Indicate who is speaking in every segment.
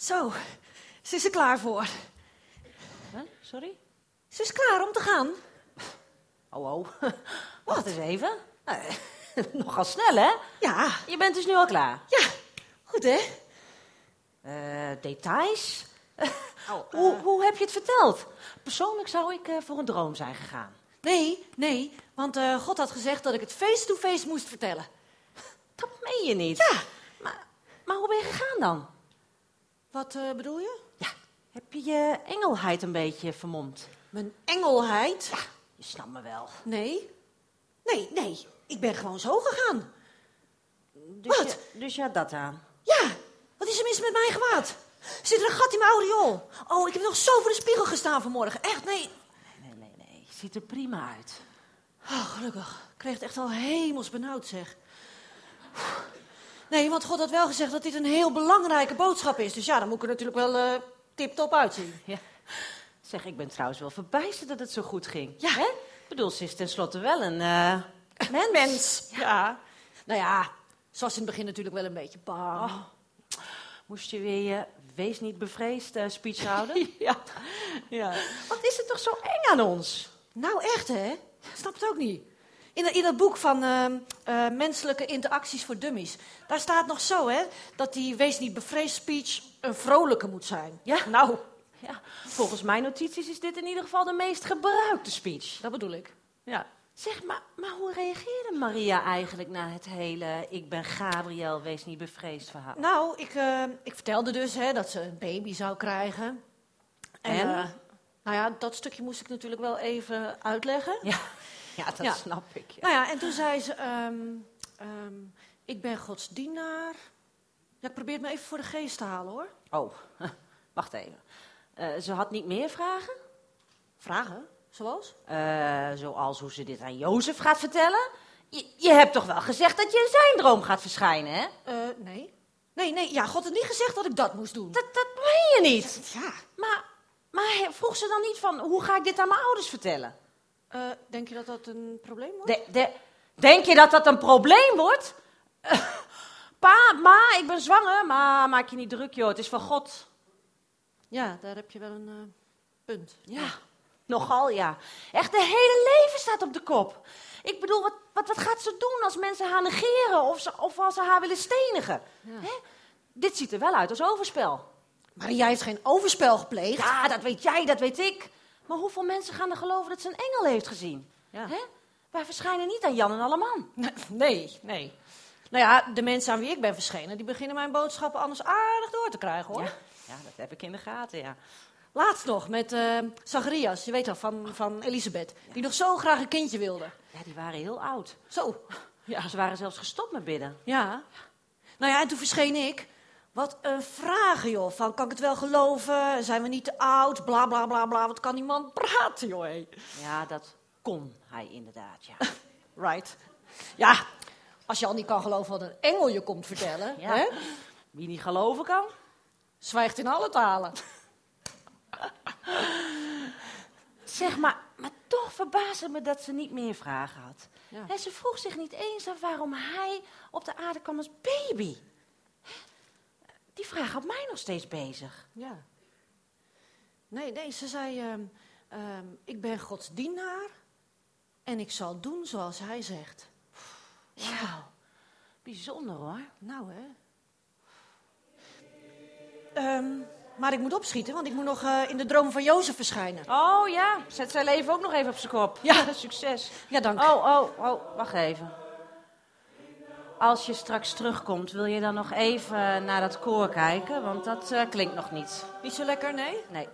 Speaker 1: Zo, ze is er klaar voor.
Speaker 2: Huh? Sorry?
Speaker 1: Ze is klaar om te gaan.
Speaker 2: Oh, oh. Wacht eens even. Eh, Nogal snel, hè?
Speaker 1: Ja,
Speaker 2: Je bent dus nu al klaar.
Speaker 1: ja. Goed, hè?
Speaker 2: Eh, details?
Speaker 1: Oh,
Speaker 2: hoe, hoe heb je het verteld? Persoonlijk zou ik eh, voor een droom zijn gegaan.
Speaker 1: Nee, nee, want eh, God had gezegd dat ik het face-to-face moest vertellen.
Speaker 2: Dat meen je niet.
Speaker 1: Ja.
Speaker 2: Maar, maar hoe ben je gegaan dan?
Speaker 1: Wat eh, bedoel je?
Speaker 2: Ja, heb je je engelheid een beetje vermomd?
Speaker 1: Mijn engelheid?
Speaker 2: Je snapt me wel.
Speaker 1: Nee. Nee, nee. Ik ben gewoon zo gegaan.
Speaker 2: Dus
Speaker 1: Wat?
Speaker 2: Je, dus ja, dat aan.
Speaker 1: Ja, wat is er mis met mijn gewaad? Zit er een gat in mijn aureool? Oh, ik heb nog zo voor de spiegel gestaan vanmorgen. Echt, nee.
Speaker 2: Nee, nee, nee. Ziet er prima uit.
Speaker 1: Oh, gelukkig. Ik kreeg het echt al hemels benauwd, zeg. Nee, want God had wel gezegd dat dit een heel belangrijke boodschap is. Dus ja, dan moet ik er natuurlijk wel eh tip-top uitzien.
Speaker 2: Ja. Zeg, ik ben trouwens wel verbijsterd dat het zo goed ging.
Speaker 1: Ja.
Speaker 2: Hè? Ik bedoel, ze is tenslotte wel een mens.
Speaker 1: Mens. Ja. Nou ja, ze was in het begin natuurlijk wel een beetje bang.
Speaker 2: Oh. Moest je weer je wees niet bevreesd eh, speech houden?
Speaker 1: Ja. ja.
Speaker 2: Wat is het toch zo eng aan ons?
Speaker 1: Nou, echt, hè? Ik snap het ook niet. In, dat- in dat boek van ehm, eh, Menselijke Interacties voor Dummies... daar staat nog zo, hè... dat die wees niet bevreesd speech een vrolijke moet zijn.
Speaker 2: Ja, nou, ja, volgens mijn notities is dit in ieder geval de meest gebruikte speech.
Speaker 1: Dat bedoel ik. Ja.
Speaker 2: Zeg, maar, maar hoe reageerde Maria eigenlijk na het hele ik ben Gabriel, wees niet bevreesd verhaal?
Speaker 1: Nou, ik, eh, ik vertelde dus hè, dat ze een baby zou krijgen. En,
Speaker 2: En?
Speaker 1: eh, nou ja, dat stukje moest ik natuurlijk wel even uitleggen.
Speaker 2: Ja, ja dat
Speaker 1: Ja.
Speaker 2: snap ik. Ja.
Speaker 1: Nou ja, en toen zei ze, ehm, ehm, ik ben Gods dienaar. Ja, ik probeer het me even voor de geest te halen, hoor.
Speaker 2: Oh, wacht even. Eh, ze had niet meer vragen?
Speaker 1: Vragen? Zoals?
Speaker 2: Eh, zoals hoe ze dit aan Jozef gaat vertellen? Je, je hebt toch wel gezegd dat je in zijn droom gaat verschijnen, hè?
Speaker 1: Eh, nee. Nee, nee, ja, God had niet gezegd dat ik dat moest doen.
Speaker 2: Dat, dat meen je niet.
Speaker 1: Ja.
Speaker 2: Maar, maar vroeg ze dan niet van, hoe ga ik dit aan mijn ouders vertellen?
Speaker 1: Eh, denk je dat dat een probleem wordt?
Speaker 2: De, de, denk je dat dat een probleem wordt? Pa, ma, ik ben zwanger, maar maak je niet druk, joh. Het is van God.
Speaker 1: Ja, daar heb je wel een eh, punt.
Speaker 2: Ja, nogal ja. Echt, de hele leven staat op de kop. Ik bedoel, wat, wat, wat gaat ze doen als mensen haar negeren of, ze, of als ze haar willen stenigen?
Speaker 1: Ja.
Speaker 2: Hè? Dit ziet er wel uit als overspel.
Speaker 1: Maria heeft geen overspel gepleegd.
Speaker 2: Ja, dat weet jij, dat weet ik. Maar hoeveel mensen gaan er geloven dat ze een engel heeft gezien?
Speaker 1: Ja.
Speaker 2: Hè? Wij verschijnen niet aan Jan en Alleman.
Speaker 1: Nee, nee. Nou ja, de mensen aan wie ik ben verschenen, die beginnen mijn boodschappen anders aardig door te krijgen, hoor.
Speaker 2: Ja, ja, dat heb ik in de gaten, ja.
Speaker 1: Laatst nog met eh Zacharias, je weet wel, van, van Elisabeth, die nog zo graag een kindje wilde.
Speaker 2: Ja, die waren heel oud.
Speaker 1: Zo,
Speaker 2: Ja, ze waren zelfs gestopt met bidden.
Speaker 1: ja. Nou ja, en toen verscheen ik. Wat een vragen, joh. Van, kan ik het wel geloven? Zijn we niet te oud? Bla, bla, bla, bla. Wat kan die man praten, joh. hé.
Speaker 2: Ja, dat kon hij inderdaad, ja.
Speaker 1: Right. Ja, als je al niet kan geloven wat een engel je komt vertellen,
Speaker 2: Ja.
Speaker 1: hè?
Speaker 2: Wie niet geloven kan.
Speaker 1: Zwijgt in alle talen.
Speaker 2: Zeg maar, maar toch verbaasde me dat ze niet meer vragen had.
Speaker 1: Ja.
Speaker 2: Hè, ze vroeg zich niet eens af waarom hij op de aarde kwam als baby. Die vraag houdt mij nog steeds bezig.
Speaker 1: Ja. Nee, nee, ze zei, ehm, ehm, ik ben Gods dienaar en ik zal doen zoals hij zegt.
Speaker 2: Wauw, bijzonder hoor.
Speaker 1: Nou, hè. Ehm, maar ik moet opschieten, want ik moet nog eh, in de droom van Jozef verschijnen.
Speaker 2: Oh ja, zet zijn leven ook nog even op zijn kop.
Speaker 1: Ja.
Speaker 2: succes.
Speaker 1: Ja, dank.
Speaker 2: Oh, oh, oh, wacht even. Als je straks terugkomt, wil je dan nog even naar dat koor kijken? Want dat eh, klinkt nog niet.
Speaker 1: Niet zo lekker, nee?
Speaker 2: Nee.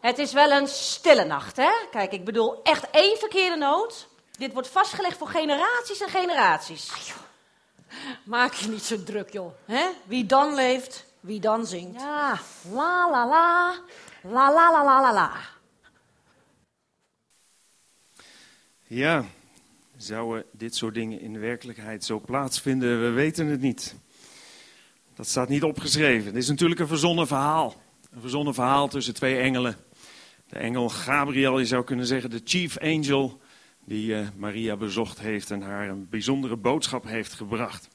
Speaker 2: Het is wel een stille nacht, hè? Kijk, ik bedoel echt één verkeerde noot. Dit wordt vastgelegd voor generaties en generaties.
Speaker 1: Maak je niet zo druk, joh. Hè? Wie dan leeft, wie dan zingt.
Speaker 2: Ja, la la la, la la la la la la.
Speaker 3: Ja, zouden dit soort dingen in de werkelijkheid zo plaatsvinden? We weten het niet. Dat staat niet opgeschreven. Het is natuurlijk een verzonnen verhaal. Een verzonnen verhaal tussen twee engelen. De engel Gabriel, je zou kunnen zeggen de chief angel, die eh, Maria bezocht heeft en haar een bijzondere boodschap heeft gebracht.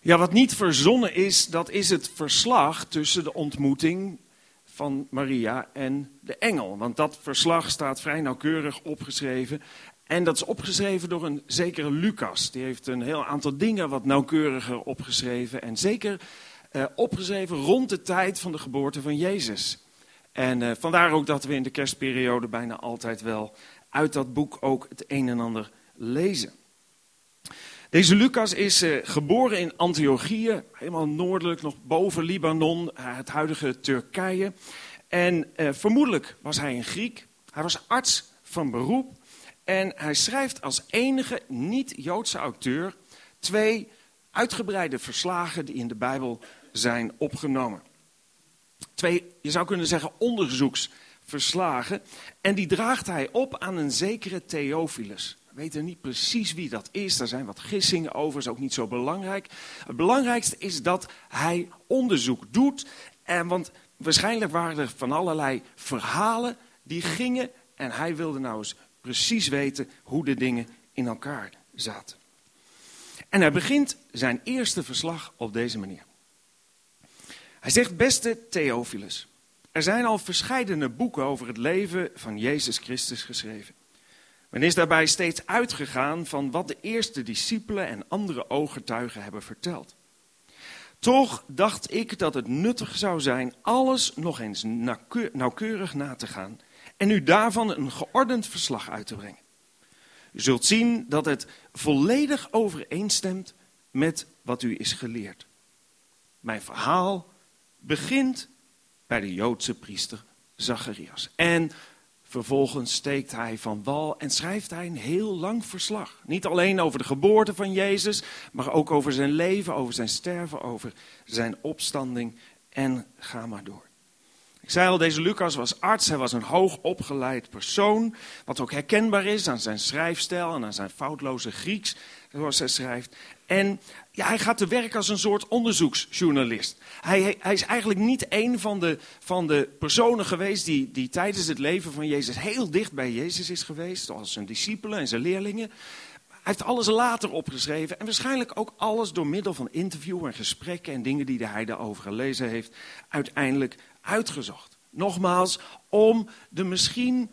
Speaker 3: Ja, wat niet verzonnen is, dat is het verslag tussen de ontmoeting van Maria en de engel. Want dat verslag staat vrij nauwkeurig opgeschreven. En dat is opgeschreven door een zekere Lucas. Die heeft een heel aantal dingen wat nauwkeuriger opgeschreven. En zeker eh, opgeschreven rond de tijd van de geboorte van Jezus. En eh, vandaar ook dat we in de kerstperiode bijna altijd wel uit dat boek ook het een en ander lezen. Deze Lucas is uh, geboren in Antiochië, helemaal noordelijk, nog boven Libanon, het huidige Turkije. En vermoedelijk was hij een Griek. Hij was arts van beroep. En hij schrijft als enige niet-Joodse auteur twee uitgebreide verslagen die in de Bijbel zijn opgenomen. Twee, je zou kunnen zeggen, onderzoeksverslagen. En die draagt hij op aan een zekere Theophilus. We weten niet precies wie dat is, daar zijn wat gissingen over, is ook niet zo belangrijk. Het belangrijkste is dat hij onderzoek doet. En, want waarschijnlijk waren er van allerlei verhalen die gingen. En hij wilde nou eens precies weten hoe de dingen in elkaar zaten. En hij begint zijn eerste verslag op deze manier. Hij zegt, beste Theophilus, er zijn al verscheidene boeken over het leven van Jezus Christus geschreven. Men is daarbij steeds uitgegaan van wat de eerste discipelen en andere ooggetuigen hebben verteld. Toch dacht ik dat het nuttig zou zijn alles nog eens nauwkeurig na te gaan en u daarvan een geordend verslag uit te brengen. U zult zien dat het volledig overeenstemt met wat u is geleerd. Mijn verhaal begint bij de Joodse priester Zacharias. En vervolgens steekt hij van wal en schrijft hij een heel lang verslag. Niet alleen over de geboorte van Jezus, maar ook over zijn leven, over zijn sterven, over zijn opstanding en ga maar door. Ik zei al, deze Lucas was arts, hij was een hoogopgeleid persoon, wat ook herkenbaar is aan zijn schrijfstijl en aan zijn foutloze Grieks, zoals hij schrijft. En ja, hij gaat te werk als een soort onderzoeksjournalist. Hij, hij is eigenlijk niet een van de, van de personen geweest die, die tijdens het leven van Jezus heel dicht bij Jezus is geweest, zoals zijn discipelen en zijn leerlingen. Hij heeft alles later opgeschreven en waarschijnlijk ook alles door middel van interview en gesprekken en dingen die hij daarover gelezen heeft, uiteindelijk uitgezocht. Nogmaals, om de misschien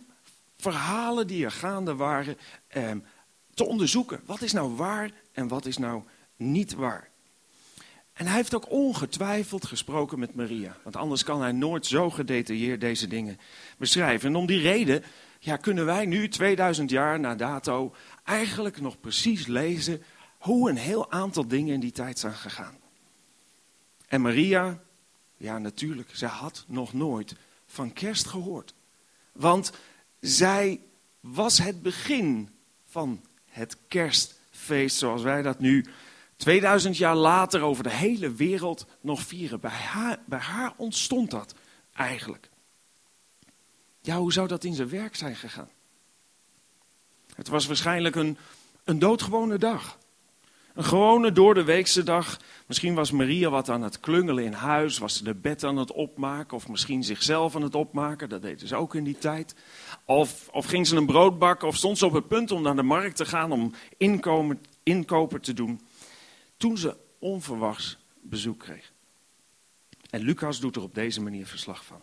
Speaker 3: verhalen die er gaande waren eh, te onderzoeken. Wat is nou waar en wat is nou niet waar? En hij heeft ook ongetwijfeld gesproken met Maria. Want anders kan hij nooit zo gedetailleerd deze dingen beschrijven. En om die reden ja, kunnen wij nu, 2000 jaar na dato, eigenlijk nog precies lezen hoe een heel aantal dingen in die tijd zijn gegaan. En Maria, ja, natuurlijk, zij had nog nooit van kerst gehoord. Want zij was het begin van het kerstfeest zoals wij dat nu 2000 jaar later over de hele wereld nog vieren. Bij haar, bij haar ontstond dat eigenlijk. Ja, hoe zou dat in zijn werk zijn gegaan? Het was waarschijnlijk een, een doodgewone dag. Een gewone door de weekse dag. Misschien was Maria wat aan het klungelen in huis, was ze de bed aan het opmaken, of misschien zichzelf aan het opmaken, dat deden ze ook in die tijd. Of, of ging ze een brood bakken, of stond ze op het punt om naar de markt te gaan om inkomen, te doen. Toen ze onverwachts bezoek kreeg. En Lucas doet er op deze manier verslag van.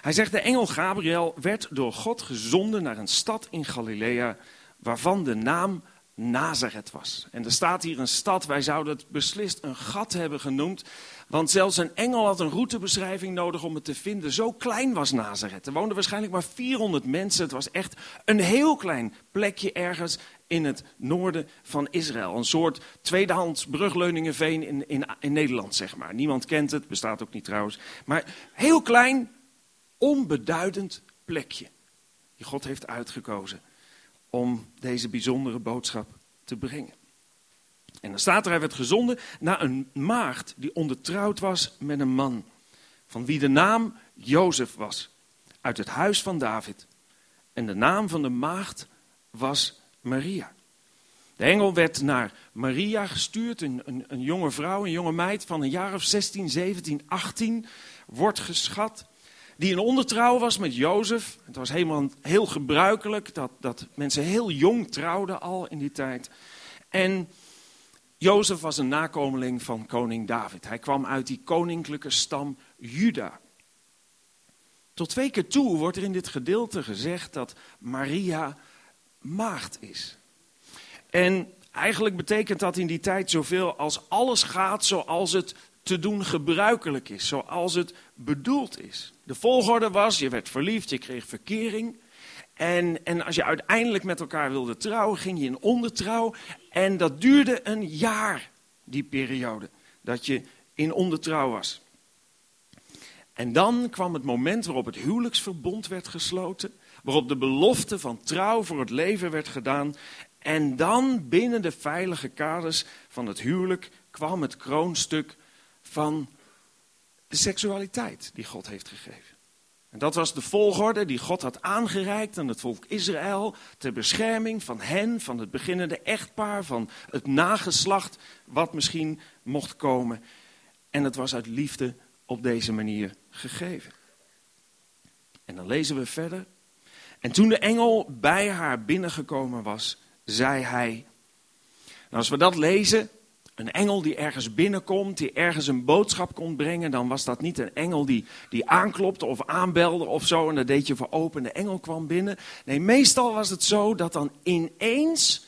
Speaker 3: Hij zegt, de engel Gabriel werd door God gezonden naar een stad in Galilea, waarvan de naam Nazareth was. En er staat hier een stad, wij zouden het beslist een gat hebben genoemd. Want zelfs een engel had een routebeschrijving nodig om het te vinden. Zo klein was Nazareth. Er woonden waarschijnlijk maar 400 mensen. Het was echt een heel klein plekje ergens in het noorden van Israël. Een soort tweedehands brugleuningenveen in, in, in Nederland, zeg maar. Niemand kent het, bestaat ook niet trouwens. Maar heel klein, onbeduidend plekje. Die God heeft uitgekozen om deze bijzondere boodschap te brengen. En dan staat er, hij werd gezonden naar een maagd die ondertrouwd was met een man, van wie de naam Jozef was, uit het huis van David. En de naam van de maagd was Maria. De engel werd naar Maria gestuurd, een, een, een jonge vrouw, een jonge meid van een jaar of 16, 17, 18, wordt geschat die een ondertrouw was met Jozef. Het was helemaal heel gebruikelijk dat, dat mensen heel jong trouwden al in die tijd. En Jozef was een nakomeling van koning David. Hij kwam uit die koninklijke stam Juda. Tot twee keer toe wordt er in dit gedeelte gezegd dat Maria maagd is. En eigenlijk betekent dat in die tijd zoveel als alles gaat zoals het te doen gebruikelijk is, zoals het bedoeld is. De volgorde was, je werd verliefd, je kreeg verkering. En, en als je uiteindelijk met elkaar wilde trouwen, ging je in ondertrouw. En dat duurde een jaar, die periode, dat je in ondertrouw was. En dan kwam het moment waarop het huwelijksverbond werd gesloten, waarop de belofte van trouw voor het leven werd gedaan. En dan binnen de veilige kaders van het huwelijk kwam het kroonstuk van de seksualiteit die God heeft gegeven. En dat was de volgorde die God had aangereikt aan het volk Israël ter bescherming van hen, van het beginnende echtpaar, van het nageslacht wat misschien mocht komen. En het was uit liefde op deze manier gegeven. En dan lezen we verder. En toen de engel bij haar binnengekomen was, zei hij. Nou, als we dat lezen, een engel die ergens binnenkomt, die ergens een boodschap komt brengen, dan was dat niet een engel die, die aanklopte of aanbelde of zo en dat deed je voor open. De engel kwam binnen. Nee, meestal was het zo dat dan ineens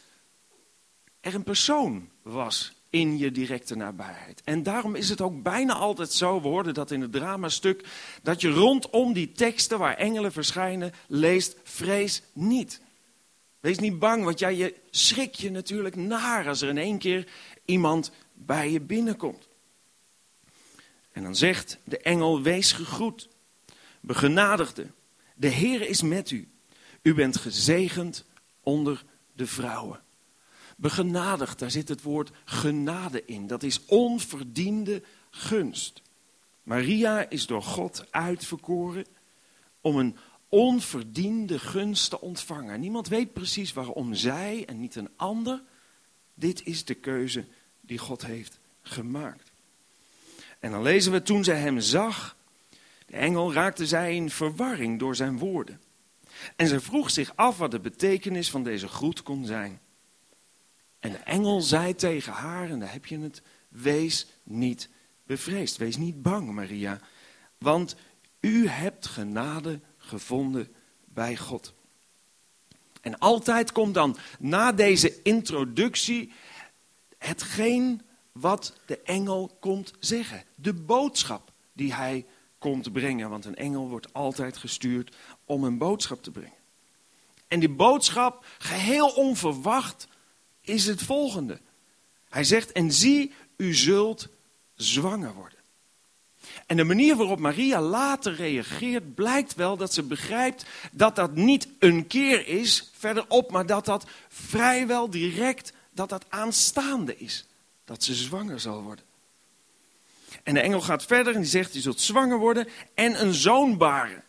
Speaker 3: er een persoon was in je directe nabijheid. En daarom is het ook bijna altijd zo, we hoorden dat in het dramastuk, dat je rondom die teksten waar engelen verschijnen leest, vrees niet. Wees niet bang, want jij je schrik je natuurlijk naar als er in één keer iemand bij je binnenkomt. En dan zegt de engel, wees gegroet, begenadigde, de Heer is met u. U bent gezegend onder de vrouwen. Begenadigd, daar zit het woord genade in. Dat is onverdiende gunst. Maria is door God uitverkoren om een onverdiende gunst te ontvangen. Niemand weet precies waarom zij en niet een ander. Dit is de keuze die God heeft gemaakt. En dan lezen we toen zij hem zag, de engel raakte zij in verwarring door zijn woorden. En zij vroeg zich af wat de betekenis van deze groet kon zijn. En de engel zei tegen haar, en daar heb je het, wees niet bevreesd, wees niet bang Maria, want u hebt genade gevonden bij God. En altijd komt dan na deze introductie hetgeen wat de engel komt zeggen. De boodschap die hij komt brengen. Want een engel wordt altijd gestuurd om een boodschap te brengen. En die boodschap, geheel onverwacht, is het volgende. Hij zegt, en zie, u zult zwanger worden. En de manier waarop Maria later reageert, blijkt wel dat ze begrijpt dat dat niet een keer is verderop, maar dat dat vrijwel direct, dat dat aanstaande is. Dat ze zwanger zal worden. En de engel gaat verder en die zegt, je zult zwanger worden en een zoon baren.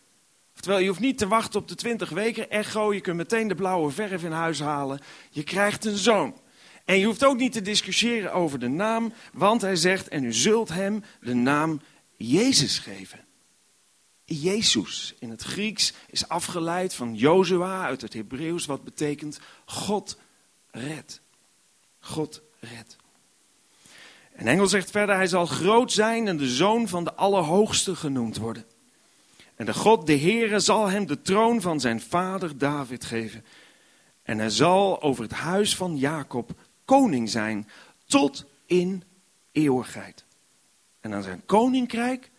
Speaker 3: Terwijl je hoeft niet te wachten op de twintig weken echo, je kunt meteen de blauwe verf in huis halen. Je krijgt een zoon. En je hoeft ook niet te discussiëren over de naam, want hij zegt, en u zult hem de naam Jezus geven. Jezus in het Grieks is afgeleid van Jozua uit het Hebreeuws, wat betekent God red. God red. En Engel zegt verder, hij zal groot zijn en de zoon van de Allerhoogste genoemd worden. En de God, de Heere, zal hem de troon van zijn vader David geven. En hij zal over het huis van Jacob koning zijn tot in eeuwigheid. En aan zijn koninkrijk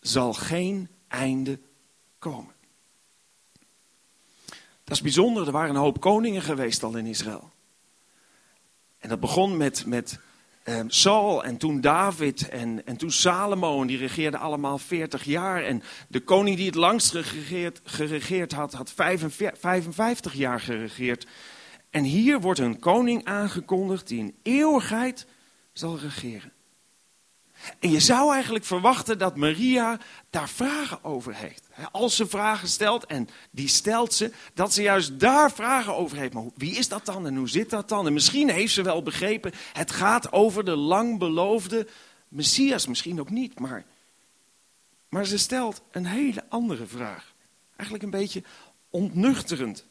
Speaker 3: zal geen einde komen. Dat is bijzonder, er waren een hoop koningen geweest al in Israël. En dat begon met, met eh, Saul en toen David en, en toen Salomo. En die regeerden allemaal 40 jaar. En de koning die het langst geregeerd, geregeerd had, had 55 jaar geregeerd. En hier wordt een koning aangekondigd die in eeuwigheid zal regeren. En je zou eigenlijk verwachten dat Maria daar vragen over heeft. Als ze vragen stelt, en die stelt ze, dat ze juist daar vragen over heeft. Maar wie is dat dan en hoe zit dat dan? En misschien heeft ze wel begrepen, het gaat over de lang beloofde Messias. Misschien ook niet, maar, maar ze stelt een hele andere vraag. Eigenlijk een beetje ontnuchterend.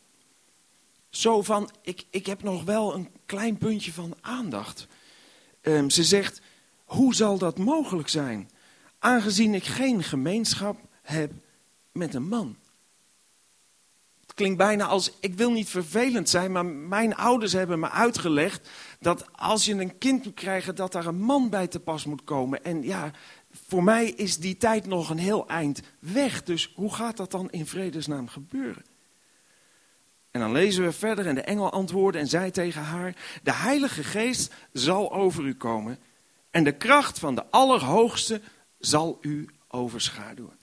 Speaker 3: Zo van, ik, ik heb nog wel een klein puntje van aandacht. ehm, ze zegt, hoe zal dat mogelijk zijn? Aangezien ik geen gemeenschap heb met een man. Het klinkt bijna als, ik wil niet vervelend zijn, maar mijn ouders hebben me uitgelegd dat als je een kind moet krijgen, dat daar een man bij te pas moet komen. En ja, voor mij is die tijd nog een heel eind weg. Dus hoe gaat dat dan in vredesnaam gebeuren? En dan lezen we verder en de engel antwoordde en zei tegen haar: De Heilige Geest zal over u komen en de kracht van de Allerhoogste zal u overschaduwen.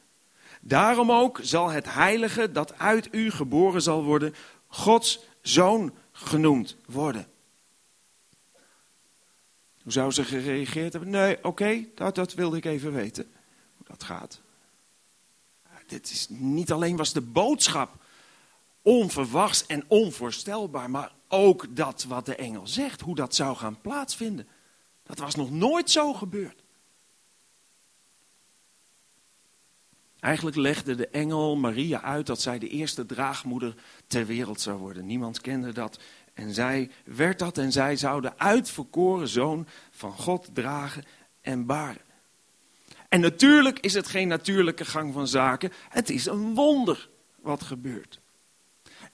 Speaker 3: Daarom ook zal het Heilige dat uit u geboren zal worden, Gods zoon genoemd worden. Hoe zou ze gereageerd hebben? Nee, oké, dat, dat wilde ik even weten. Hoe dat gaat. Dit is niet alleen was de boodschap onverwachts en onvoorstelbaar, maar ook dat wat de engel zegt, hoe dat zou gaan plaatsvinden. Dat was nog nooit zo gebeurd. Eigenlijk legde de engel Maria uit dat zij de eerste draagmoeder ter wereld zou worden. Niemand kende dat. En zij werd dat en zij zou de uitverkoren zoon van God dragen en baren. En natuurlijk is het geen natuurlijke gang van zaken. Het is een wonder wat gebeurt.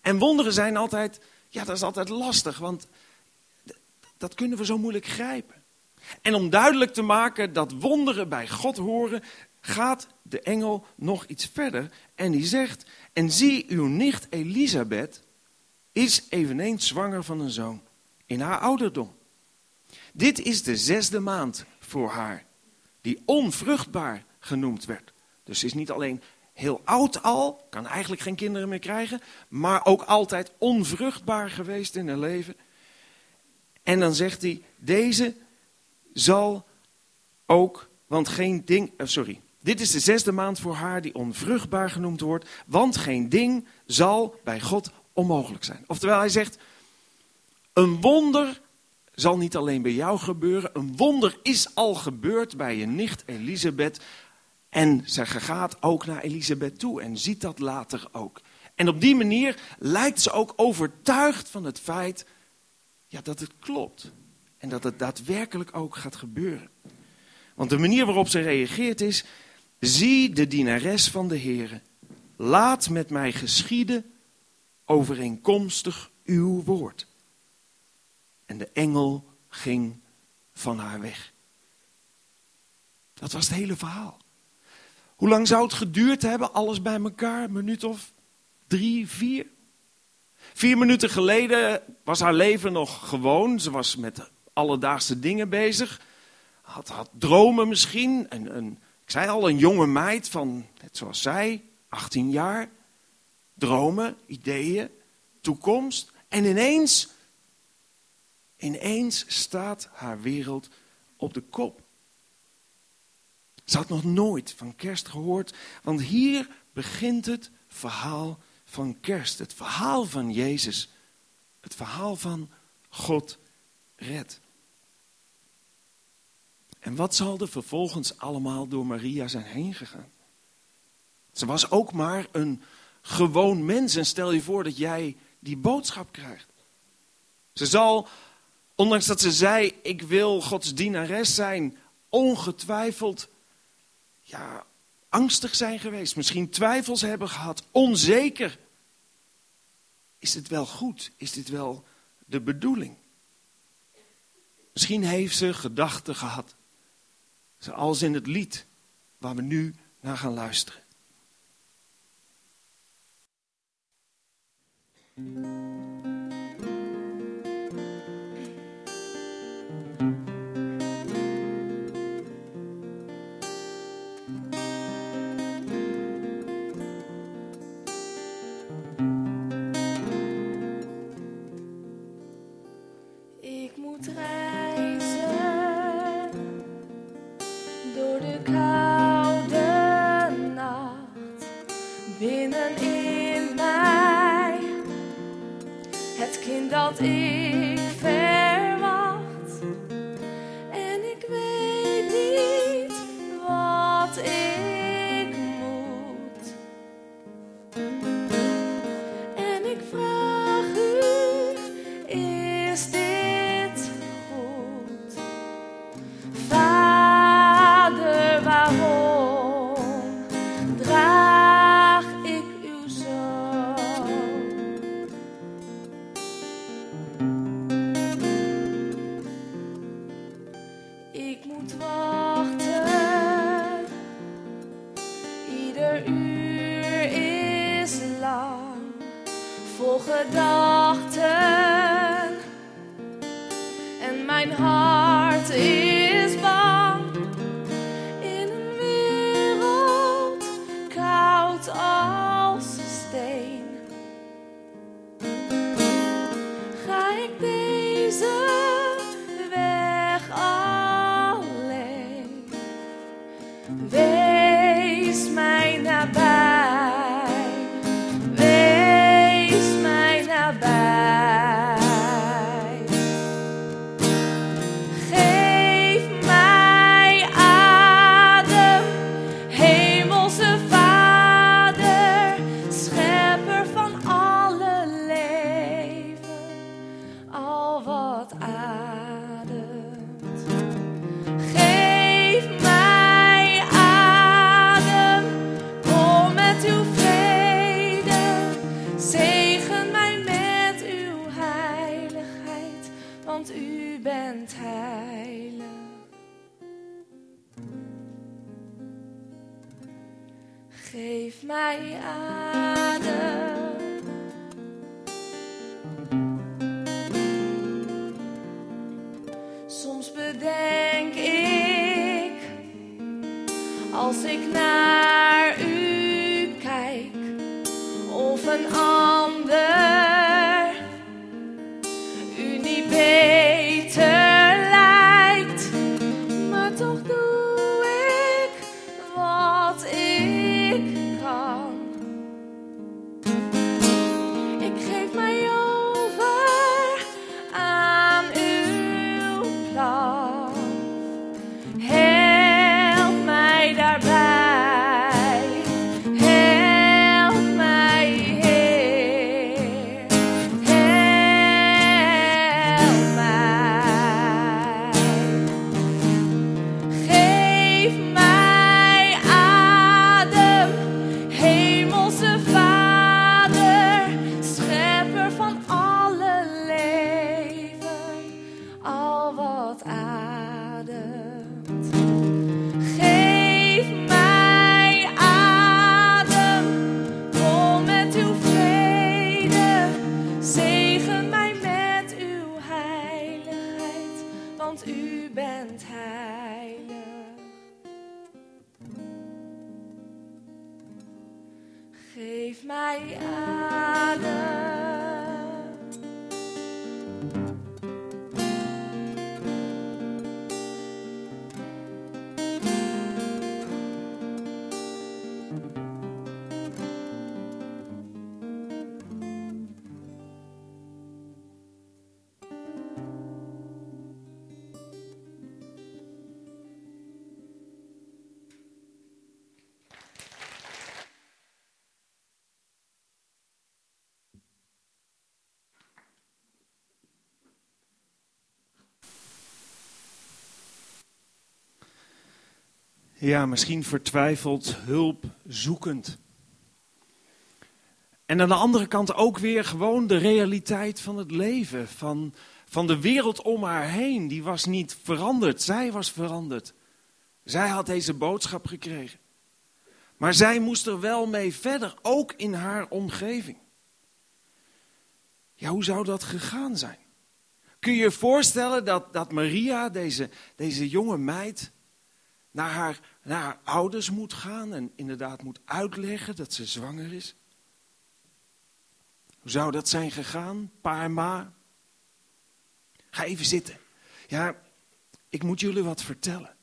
Speaker 3: En wonderen zijn altijd, ja, dat is altijd lastig, want dat kunnen we zo moeilijk grijpen. En om duidelijk te maken dat wonderen bij God horen, gaat de engel nog iets verder en die zegt: En zie, uw nicht Elisabeth is eveneens zwanger van een zoon in haar ouderdom. Dit is de zesde maand voor haar, die onvruchtbaar genoemd werd. Dus ze is niet alleen heel oud al, kan eigenlijk geen kinderen meer krijgen, maar ook altijd onvruchtbaar geweest in haar leven. En dan zegt hij, deze zal ook, want geen ding, uh, sorry, dit is de zesde maand voor haar die onvruchtbaar genoemd wordt, want geen ding zal bij God onmogelijk zijn. Oftewel, hij zegt, een wonder zal niet alleen bij jou gebeuren, een wonder is al gebeurd bij je nicht Elisabeth. En ze gaat ook naar Elisabeth toe en ziet dat later ook. En op die manier lijkt ze ook overtuigd van het feit ja, dat het klopt. En dat het daadwerkelijk ook gaat gebeuren. Want de manier waarop ze reageert is: Zie de dienares van de Heer, laat met mij geschieden overeenkomstig uw woord. En de engel ging van haar weg. Dat was het hele verhaal. Hoe lang zou het geduurd hebben, alles bij elkaar? Een minuut of drie, vier? Vier minuten geleden was haar leven nog gewoon. Ze was met alledaagse dingen bezig. Had, had dromen misschien. Een, ik zei al, een jonge meid van, net zoals zij, 18 jaar. Dromen, ideeën, toekomst. En ineens, ineens staat haar wereld op de kop. Ze had nog nooit van kerst gehoord, want hier begint het verhaal van kerst. Het verhaal van Jezus. Het verhaal van God red. En wat zal er vervolgens allemaal door Maria zijn heen gegaan? Ze was ook maar een gewoon mens. En stel je voor dat jij die boodschap krijgt. Ze zal, ondanks dat ze zei: Ik wil Gods dienares zijn, ongetwijfeld ja, angstig zijn geweest, misschien twijfels hebben gehad, onzeker. Is dit wel goed? Is dit wel de bedoeling? Misschien heeft ze gedachten gehad, zoals in het lied waar we nu naar gaan luisteren.
Speaker 4: Dat Bedenk ik, als ik naar u kijk, of een ander
Speaker 3: Ja, misschien vertwijfeld, hulp zoekend. En aan de andere kant ook weer gewoon de realiteit van het leven, van, van de wereld om haar heen. Die was niet veranderd, zij was veranderd. Zij had deze boodschap gekregen. Maar zij moest er wel mee verder, ook in haar omgeving. Ja, hoe zou dat gegaan zijn? Kun je je voorstellen dat, dat Maria, deze, deze jonge meid, naar haar, naar haar ouders moet gaan en inderdaad moet uitleggen dat ze zwanger is? Hoe zou dat zijn gegaan, pa en ma? Ga even zitten. Ja, ik moet jullie wat vertellen.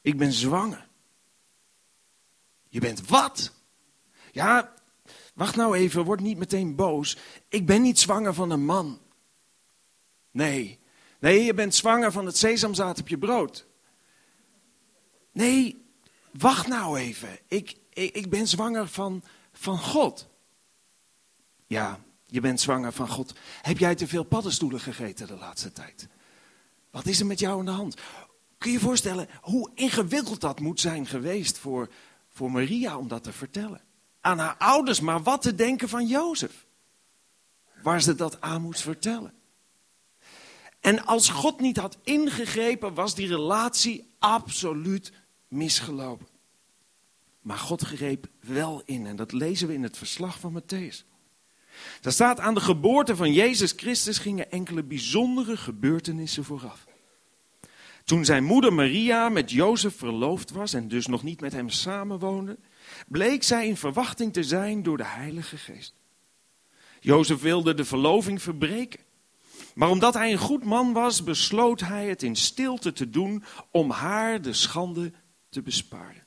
Speaker 3: Ik ben zwanger. Je bent wat? Ja, wacht nou even, word niet meteen boos. Ik ben niet zwanger van een man. Nee, nee, je bent zwanger van het sesamzaad op je brood. Nee, wacht nou even. Ik, ik, ik ben zwanger van, van God. Ja, je bent zwanger van God. Heb jij te veel paddenstoelen gegeten de laatste tijd? Wat is er met jou aan de hand? Kun je je voorstellen hoe ingewikkeld dat moet zijn geweest voor, voor Maria om dat te vertellen? Aan haar ouders, maar wat te denken van Jozef? Waar ze dat aan moest vertellen. En als God niet had ingegrepen, was die relatie absoluut misgelopen. Maar God greep wel in. En dat lezen we in het verslag van Matthäus. Daar staat aan de geboorte van Jezus Christus gingen enkele bijzondere gebeurtenissen vooraf. Toen zijn moeder Maria met Jozef verloofd was en dus nog niet met hem samenwoonde, bleek zij in verwachting te zijn door de Heilige Geest. Jozef wilde de verloving verbreken. Maar omdat hij een goed man was, besloot hij het in stilte te doen om haar de schande te besparen.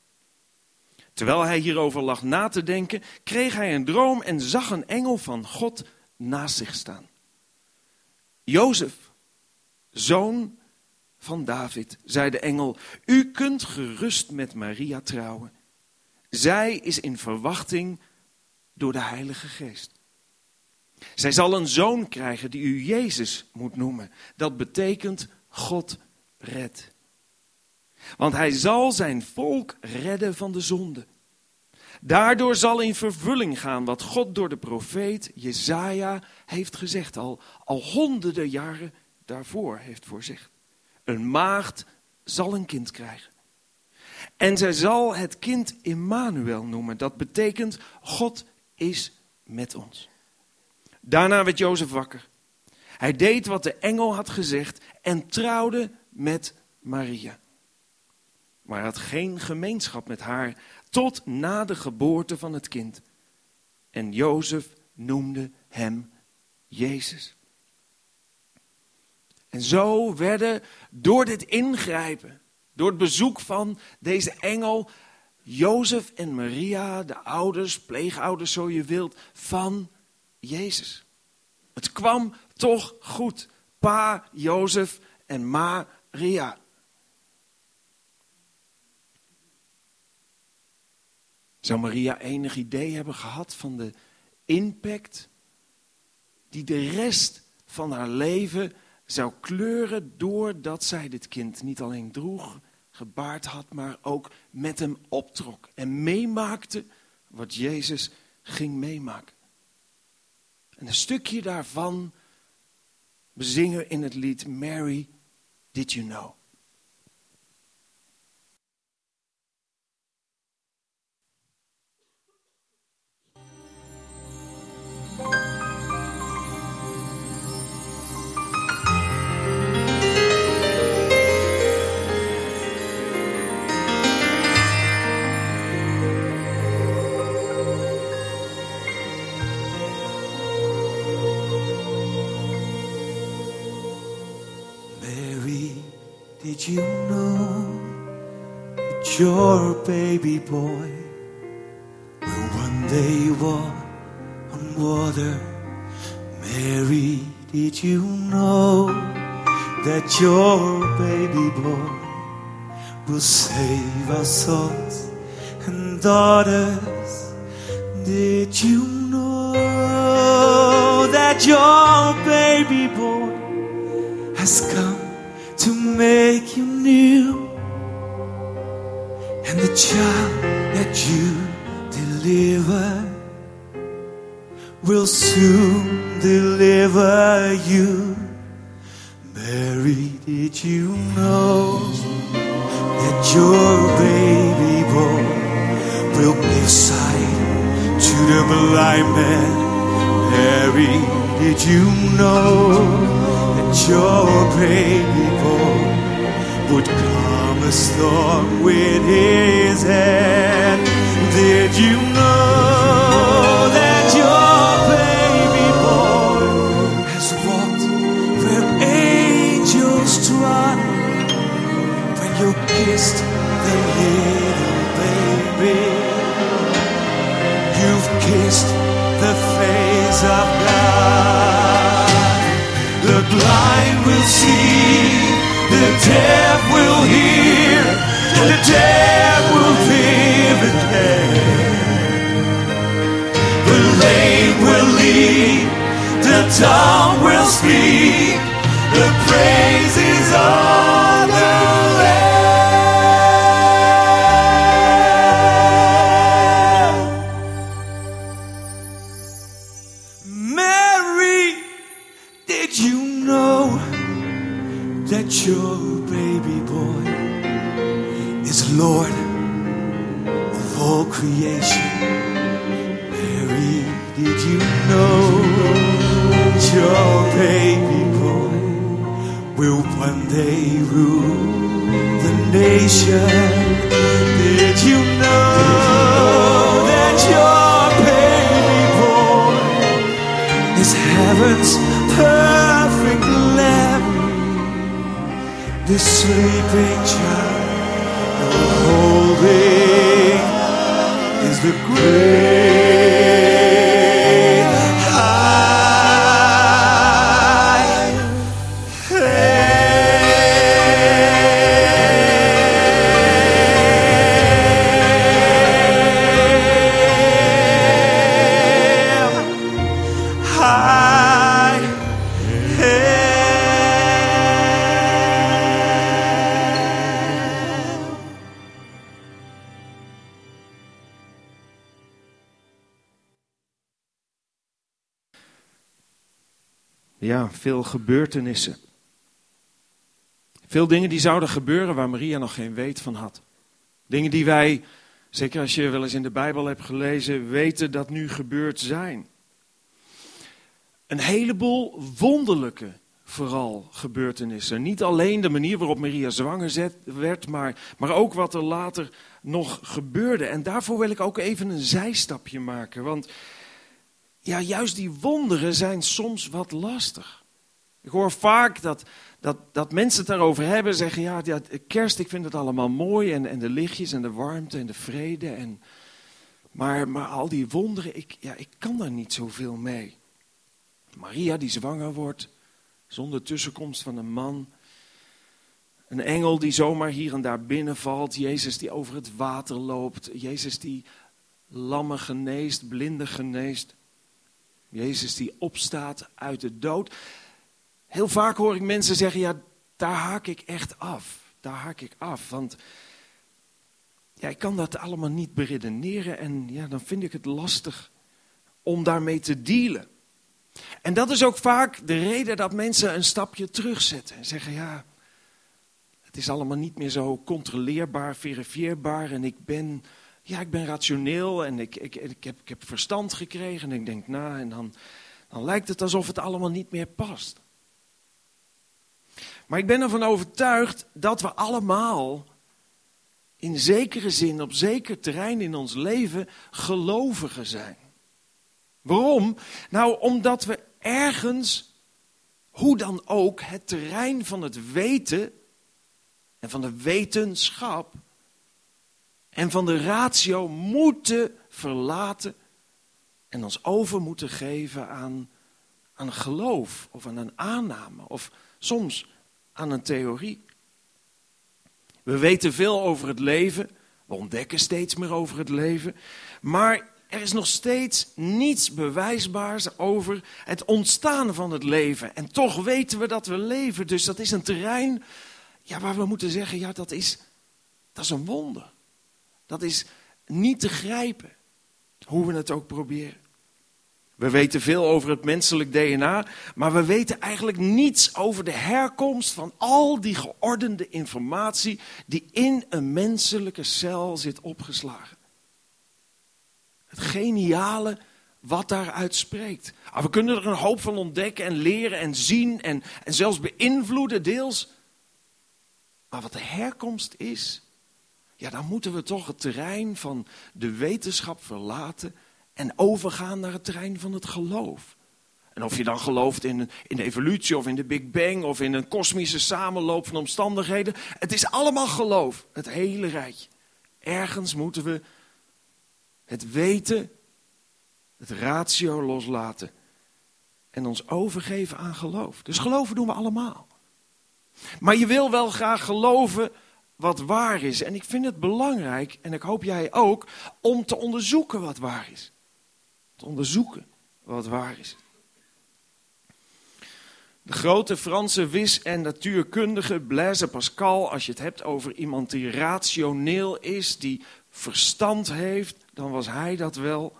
Speaker 3: Terwijl hij hierover lag na te denken, kreeg hij een droom en zag een engel van God naast zich staan. Jozef, zoon van David, zei de engel, u kunt gerust met Maria trouwen. Zij is in verwachting door de Heilige Geest. Zij zal een zoon krijgen die u Jezus moet noemen. Dat betekent God redt. Want hij zal zijn volk redden van de zonde. Daardoor zal in vervulling gaan wat God door de profeet Jezaja heeft gezegd, al, al honderden jaren daarvoor heeft voorzegd. Een maagd zal een kind krijgen. En zij zal het kind Immanuel noemen. Dat betekent God is met ons. Daarna werd Jozef wakker. Hij deed wat de engel had gezegd en trouwde met Maria. Maar had geen gemeenschap met haar tot na de geboorte van het kind. En Jozef noemde hem Jezus. En zo werden door dit ingrijpen, door het bezoek van deze engel, Jozef en Maria, de ouders, pleegouders zo je wilt, van Jezus. Het kwam toch goed. Pa Jozef en Maria. Zou Maria enig idee hebben gehad van de impact die de rest van haar leven zou kleuren doordat zij dit kind niet alleen droeg, gebaard had, maar ook met hem optrok en meemaakte wat Jezus ging meemaken. En een stukje daarvan bezingen we in het lied Mary, Did You Know?
Speaker 5: Did you know that your baby boy will one day walk on water? Mary, did you know that your baby boy will save our sons and daughters? Did you know that your baby boy has come make you new. And the child that you deliver will soon deliver you. Mary, did you know that your baby boy will give sight to the blind man? Mary, did you know your baby boy would calm a storm with his hand? Did you know that your baby boy has walked where angels trod when you kissed the little see, the deaf will hear, and the dead will live again. The lame will lead, the dumb will speak, the praises
Speaker 3: Ja, veel gebeurtenissen. Veel dingen die zouden gebeuren waar Maria nog geen weet van had. Dingen die wij, zeker als je wel eens in de Bijbel hebt gelezen, weten dat nu gebeurd zijn. Een heleboel wonderlijke, vooral gebeurtenissen. Niet alleen de manier waarop Maria zwanger werd, maar, maar ook wat er later nog gebeurde. En daarvoor wil ik ook even een zijstapje maken. Want ja, juist die wonderen zijn soms wat lastig. Ik hoor vaak dat, dat, dat mensen het daarover hebben, zeggen, ja, ja, kerst, ik vind het allemaal mooi en, en de lichtjes en de warmte en de vrede. En, maar, maar al die wonderen, ik, ja, ik kan daar niet zoveel mee. Maria die zwanger wordt, zonder tussenkomst van een man. Een engel die zomaar hier en daar binnenvalt. Jezus die over het water loopt. Jezus die lammen geneest, blinden geneest. Jezus die opstaat uit de dood. Heel vaak hoor ik mensen zeggen, ja, daar haak ik echt af. Daar haak ik af, want ja, ik kan dat allemaal niet beredeneren en ja, dan vind ik het lastig om daarmee te dealen. En dat is ook vaak de reden dat mensen een stapje terugzetten en zeggen, ja, het is allemaal niet meer zo controleerbaar, verifieerbaar en ik ben, ja, ik ben rationeel en ik, ik, ik, heb, ik heb verstand gekregen en ik denk na en dan, dan lijkt het alsof het allemaal niet meer past. Maar ik ben ervan overtuigd dat we allemaal in zekere zin, op zeker terrein in ons leven, gelovigen zijn. Waarom? Nou, omdat we ergens, hoe dan ook, het terrein van het weten en van de wetenschap en van de ratio moeten verlaten en ons over moeten geven aan, aan geloof of aan een aanname of soms aan een theorie. We weten veel over het leven, we ontdekken steeds meer over het leven, maar er is nog steeds niets bewijsbaars over het ontstaan van het leven. En toch weten we dat we leven, dus dat is een terrein ja, waar we moeten zeggen, ja, dat is, dat is een wonder. Dat is niet te grijpen, hoe we het ook proberen. We weten veel over het menselijk DNA, maar we weten eigenlijk niets over de herkomst van al die geordende informatie die in een menselijke cel zit opgeslagen. Het geniale wat daaruit spreekt. Ah, we kunnen er een hoop van ontdekken en leren en zien en, en zelfs beïnvloeden deels. Maar wat de herkomst is, ja, dan moeten we toch het terrein van de wetenschap verlaten en overgaan naar het terrein van het geloof. En of je dan gelooft in, in de evolutie of in de Big Bang of in een kosmische samenloop van omstandigheden, het is allemaal geloof, het hele rijtje. Ergens moeten we het weten, het ratio loslaten en ons overgeven aan geloof. Dus geloven doen we allemaal. Maar je wil wel graag geloven wat waar is. En ik vind het belangrijk, en ik hoop jij ook, om te onderzoeken wat waar is. Te onderzoeken wat waar is. De grote Franse wis- en natuurkundige Blaise Pascal, als je het hebt over iemand die rationeel is, die verstand heeft, dan was hij dat wel.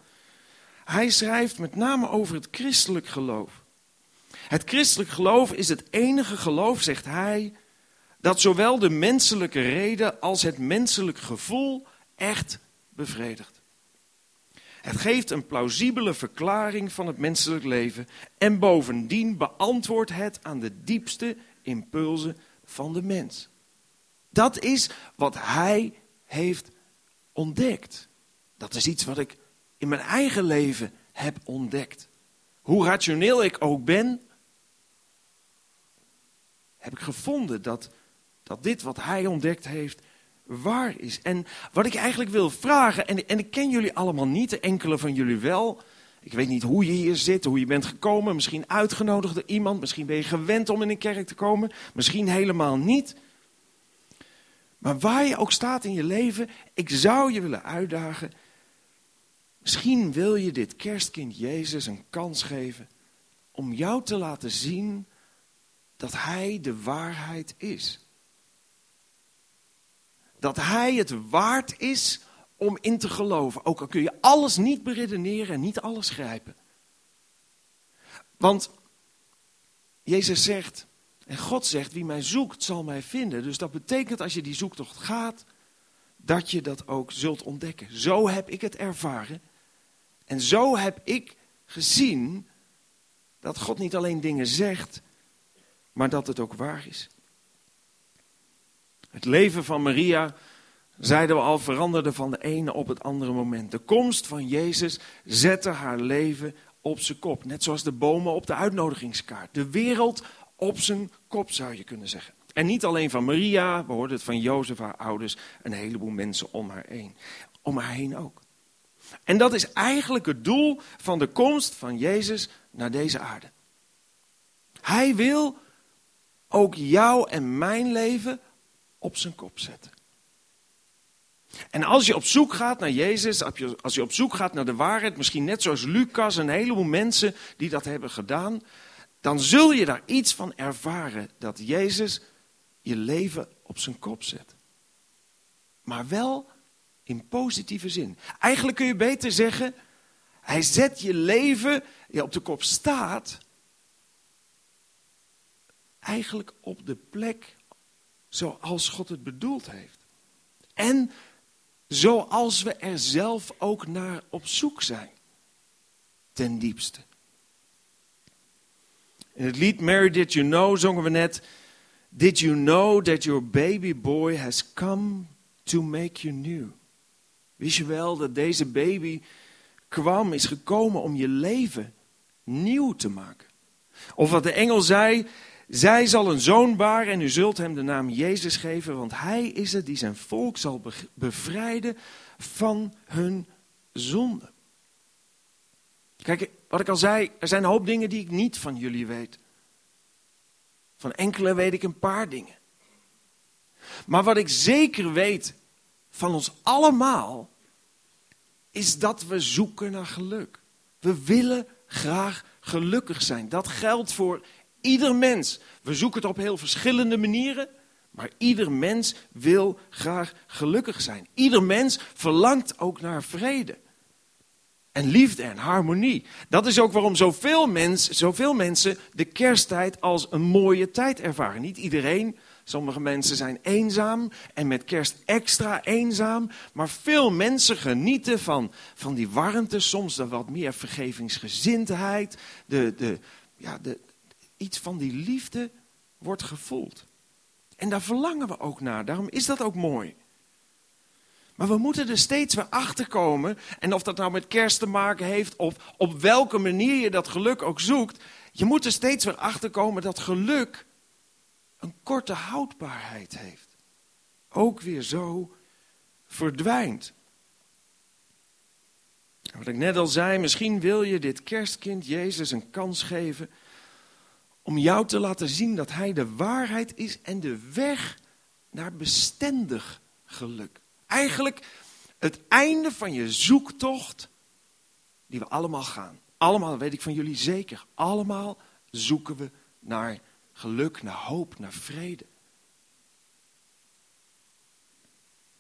Speaker 3: Hij schrijft met name over het christelijk geloof. Het christelijk geloof is het enige geloof, zegt hij, dat zowel de menselijke reden als het menselijk gevoel echt bevredigt. Het geeft een plausibele verklaring van het menselijk leven en bovendien beantwoordt het aan de diepste impulsen van de mens. Dat is wat hij heeft ontdekt. Dat is iets wat ik in mijn eigen leven heb ontdekt. Hoe rationeel ik ook ben, heb ik gevonden dat, dat dit wat hij ontdekt heeft waar is. En wat ik eigenlijk wil vragen, en, en ik ken jullie allemaal niet, de enkele van jullie wel. Ik weet niet hoe je hier zit, hoe je bent gekomen. Misschien uitgenodigd door iemand, misschien ben je gewend om in een kerk te komen, misschien helemaal niet. Maar waar je ook staat in je leven, ik zou je willen uitdagen. Misschien wil je dit kerstkind Jezus een kans geven om jou te laten zien dat Hij de waarheid is. Dat Hij het waard is om in te geloven. Ook al kun je alles niet beredeneren en niet alles grijpen. Want Jezus zegt, en God zegt, wie mij zoekt zal mij vinden. Dus dat betekent als je die zoektocht gaat, dat je dat ook zult ontdekken. Zo heb ik het ervaren. En zo heb ik gezien dat God niet alleen dingen zegt, maar dat het ook waar is. Het leven van Maria, zeiden we al, veranderde van de ene op het andere moment. De komst van Jezus zette haar leven op zijn kop. Net zoals de bomen op de uitnodigingskaart. De wereld op zijn kop zou je kunnen zeggen. En niet alleen van Maria, we hoorden het van Jozef, haar ouders, een heleboel mensen om haar heen. Om haar heen ook. En dat is eigenlijk het doel van de komst van Jezus naar deze aarde. Hij wil ook jou en mijn leven op zijn kop zetten. En als je op zoek gaat naar Jezus, als je op zoek gaat naar de waarheid, misschien net zoals Lucas en een heleboel mensen die dat hebben gedaan, dan zul je daar iets van ervaren dat Jezus je leven op zijn kop zet. Maar wel in positieve zin. Eigenlijk kun je beter zeggen, hij zet je leven, je op de kop staat, eigenlijk op de plek zoals God het bedoeld heeft. En zoals we er zelf ook naar op zoek zijn. Ten diepste. In het lied Mary Did You Know zongen we net. Did you know that your baby boy has come to make you new? Wist je wel dat deze baby kwam, is gekomen om je leven nieuw te maken? Of wat de engel zei, zij zal een zoon baren en u zult hem de naam Jezus geven, want hij is het die zijn volk zal bevrijden van hun zonde. Kijk, wat ik al zei, er zijn een hoop dingen die ik niet van jullie weet. Van enkele weet ik een paar dingen. Maar wat ik zeker weet van ons allemaal, is dat we zoeken naar geluk. We willen graag gelukkig zijn. Dat geldt voor ieder mens. We zoeken het op heel verschillende manieren. Maar ieder mens wil graag gelukkig zijn. Ieder mens verlangt ook naar vrede. En liefde en harmonie. Dat is ook waarom zoveel, mens, zoveel mensen de kersttijd als een mooie tijd ervaren. Niet iedereen. Sommige mensen zijn eenzaam en met kerst extra eenzaam. Maar veel mensen genieten van, van die warmte, soms dan wat meer vergevingsgezindheid. De, de, ja, de, iets van die liefde wordt gevoeld. En daar verlangen we ook naar. Daarom is dat ook mooi. Maar we moeten er steeds weer achter komen. En of dat nou met kerst te maken heeft, of op welke manier je dat geluk ook zoekt. Je moet er steeds weer achter komen dat geluk een korte houdbaarheid heeft. Ook weer zo verdwijnt. wat ik net al zei, misschien wil je dit kerstkind Jezus een kans geven om jou te laten zien dat Hij de waarheid is en de weg naar bestendig geluk. Eigenlijk het einde van je zoektocht die we allemaal gaan. Allemaal, weet ik van jullie zeker, allemaal zoeken we naar geluk, naar hoop, naar vrede.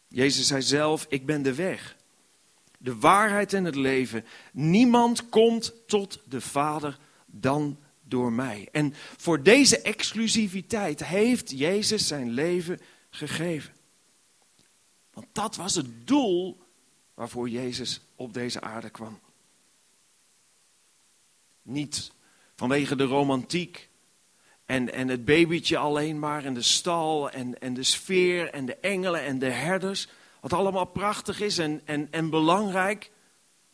Speaker 3: Jezus zei zelf, ik ben de weg, de waarheid en het leven. Niemand komt tot de Vader dan door mij. En voor deze exclusiviteit heeft Jezus zijn leven gegeven. Want dat was het doel waarvoor Jezus op deze aarde kwam. Niet vanwege de romantiek en, en het babytje alleen maar en de stal en, en de sfeer en de engelen en de herders. Wat allemaal prachtig is en, en, en belangrijk.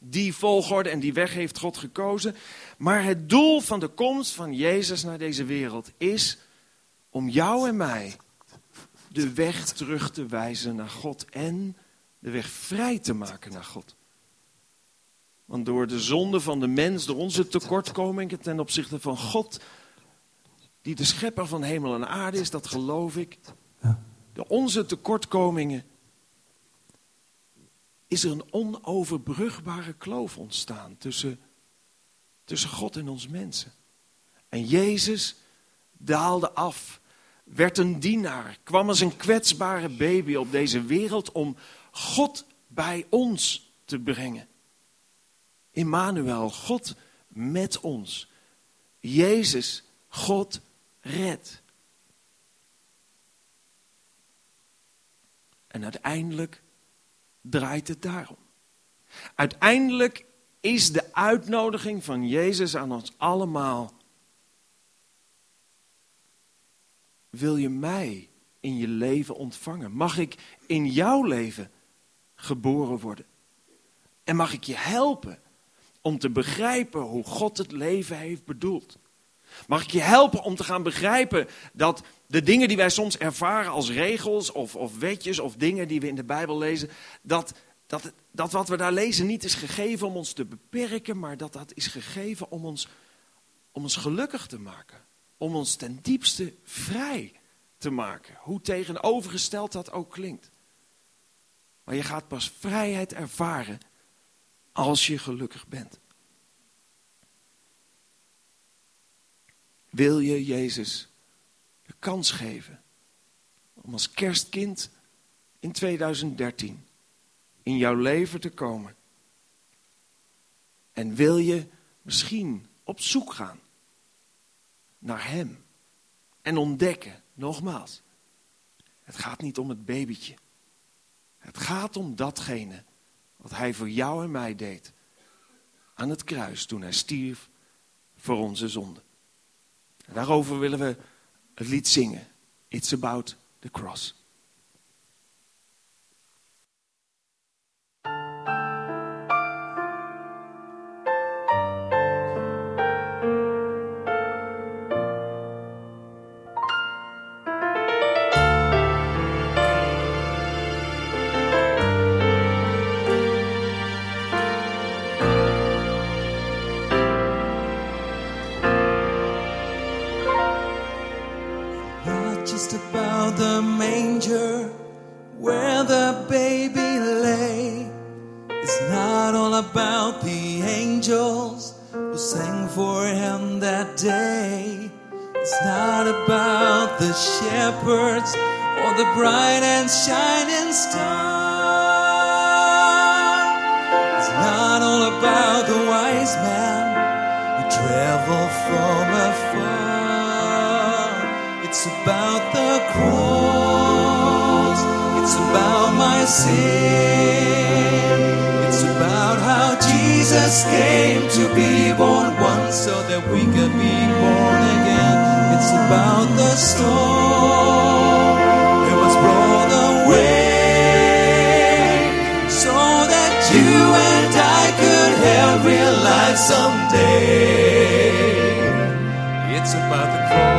Speaker 3: Die volgorde en die weg heeft God gekozen. Maar het doel van de komst van Jezus naar deze wereld is om jou en mij de weg terug te wijzen naar God en de weg vrij te maken naar God. Want door de zonde van de mens, door onze tekortkomingen ten opzichte van God, die de schepper van hemel en aarde is, dat geloof ik. Door onze tekortkomingen is er een onoverbrugbare kloof ontstaan tussen, tussen God en ons mensen. En Jezus daalde af, werd een dienaar, kwam als een kwetsbare baby op deze wereld om God bij ons te brengen. Immanuel, God met ons. Jezus, God redt. En uiteindelijk draait het daarom. Uiteindelijk is de uitnodiging van Jezus aan ons allemaal. Wil je mij in je leven ontvangen? Mag ik in jouw leven geboren worden? En mag ik je helpen om te begrijpen hoe God het leven heeft bedoeld? Mag ik je helpen om te gaan begrijpen dat de dingen die wij soms ervaren als regels of, of wetjes of dingen die we in de Bijbel lezen, dat, dat, dat wat we daar lezen niet is gegeven om ons te beperken, maar dat dat is gegeven om ons, om ons gelukkig te maken. Om ons ten diepste vrij te maken. Hoe tegenovergesteld dat ook klinkt. Maar je gaat pas vrijheid ervaren als je gelukkig bent. Wil je Jezus de kans geven om als kerstkind in 2013 in jouw leven te komen? En wil je misschien op zoek gaan naar Hem en ontdekken, nogmaals, het gaat niet om het babytje. Het gaat om datgene wat Hij voor jou en mij deed aan het kruis toen Hij stierf voor onze zonde. Daarover willen we het lied zingen. It's about the cross.
Speaker 6: About the manger where the baby lay. It's not all about the angels who sang for him that day. It's not about the shepherds or the bright and shining star. It's not all about the wise man who traveled from afar. It's about the cross. It's about my sin. It's about how Jesus came to be born once so that we could be born again. It's about the storm that was brought away so that you and I could have real life someday. It's about the cross.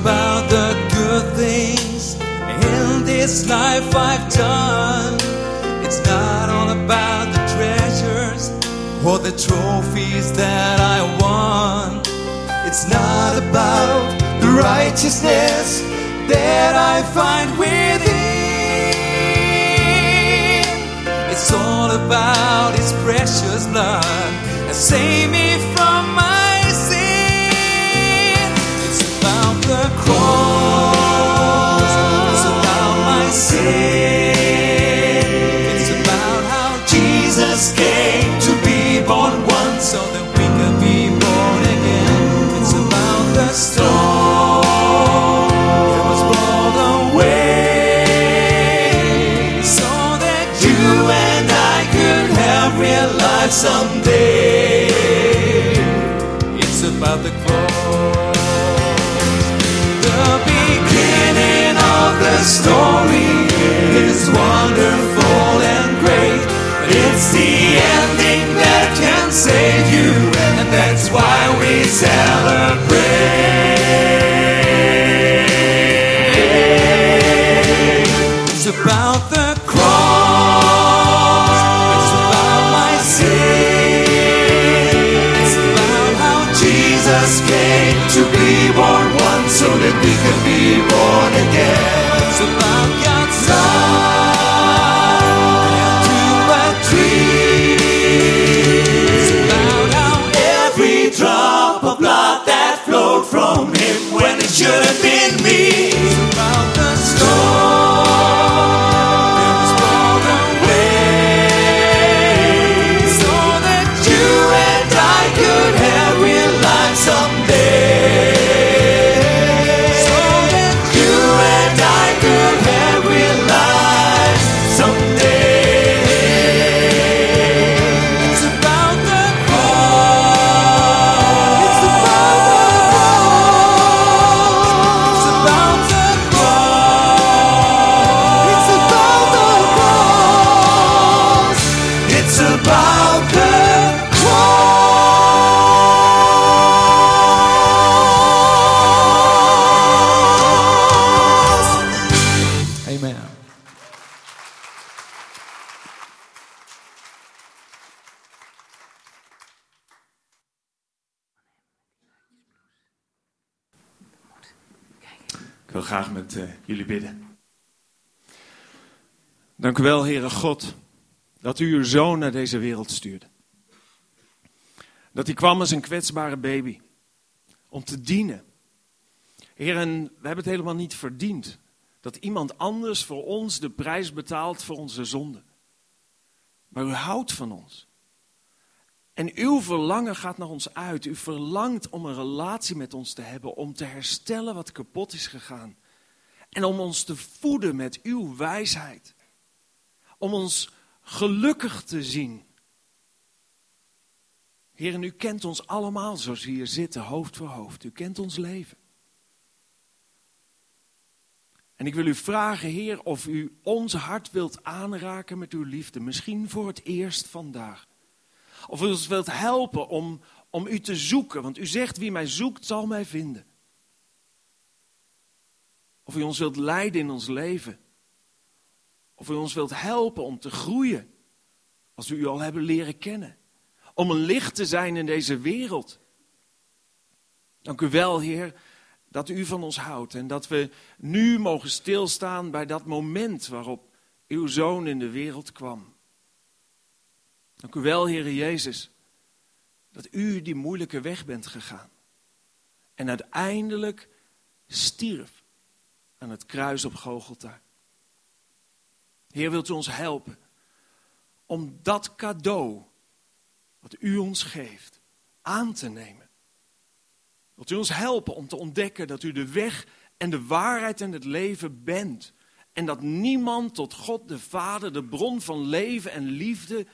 Speaker 6: About the good things in this life I've done. It's not all about the treasures or the trophies that I won. It's not about the righteousness that I find within. It's all about His precious blood that saved me from someday. It's about the cross, the beginning of the story is wonderful and great, but it's the ending that can save you, and that's why we celebrate.
Speaker 3: Wel, Heere God, dat u uw zoon naar deze wereld stuurde. Dat hij kwam als een kwetsbare baby om te dienen. Heer, en we hebben het helemaal niet verdiend dat iemand anders voor ons de prijs betaalt voor onze zonde. Maar u houdt van ons. En uw verlangen gaat naar ons uit. U verlangt om een relatie met ons te hebben, om te herstellen wat kapot is gegaan. En om ons te voeden met uw wijsheid. Om ons gelukkig te zien. Heer, u kent ons allemaal zoals we hier zitten, hoofd voor hoofd. U kent ons leven. En ik wil u vragen, Heer, of u ons hart wilt aanraken met uw liefde. Misschien voor het eerst vandaag. Of u ons wilt helpen om, om u te zoeken. Want u zegt, wie mij zoekt, zal mij vinden. Of u ons wilt leiden in ons leven. Of u ons wilt helpen om te groeien. Als we u al hebben leren kennen. Om een licht te zijn in deze wereld. Dank u wel, Heer, dat u van ons houdt. En dat we nu mogen stilstaan bij dat moment waarop uw zoon in de wereld kwam. Dank u wel, Heere Jezus, dat u die moeilijke weg bent gegaan. En uiteindelijk stierf aan het kruis op Gogolta. Heer, wilt u ons helpen om dat cadeau wat u ons geeft aan te nemen? Wilt u ons helpen om te ontdekken dat u de weg en de waarheid en het leven bent? En dat niemand tot God de Vader, de bron van leven en liefde,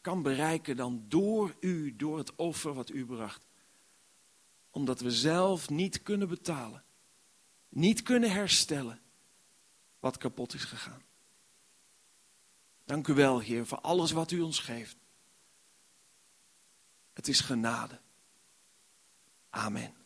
Speaker 3: kan bereiken dan door u, door het offer wat u bracht. Omdat we zelf niet kunnen betalen, niet kunnen herstellen wat kapot is gegaan. Dank u wel, Heer, voor alles wat u ons geeft. Het is genade. Amen.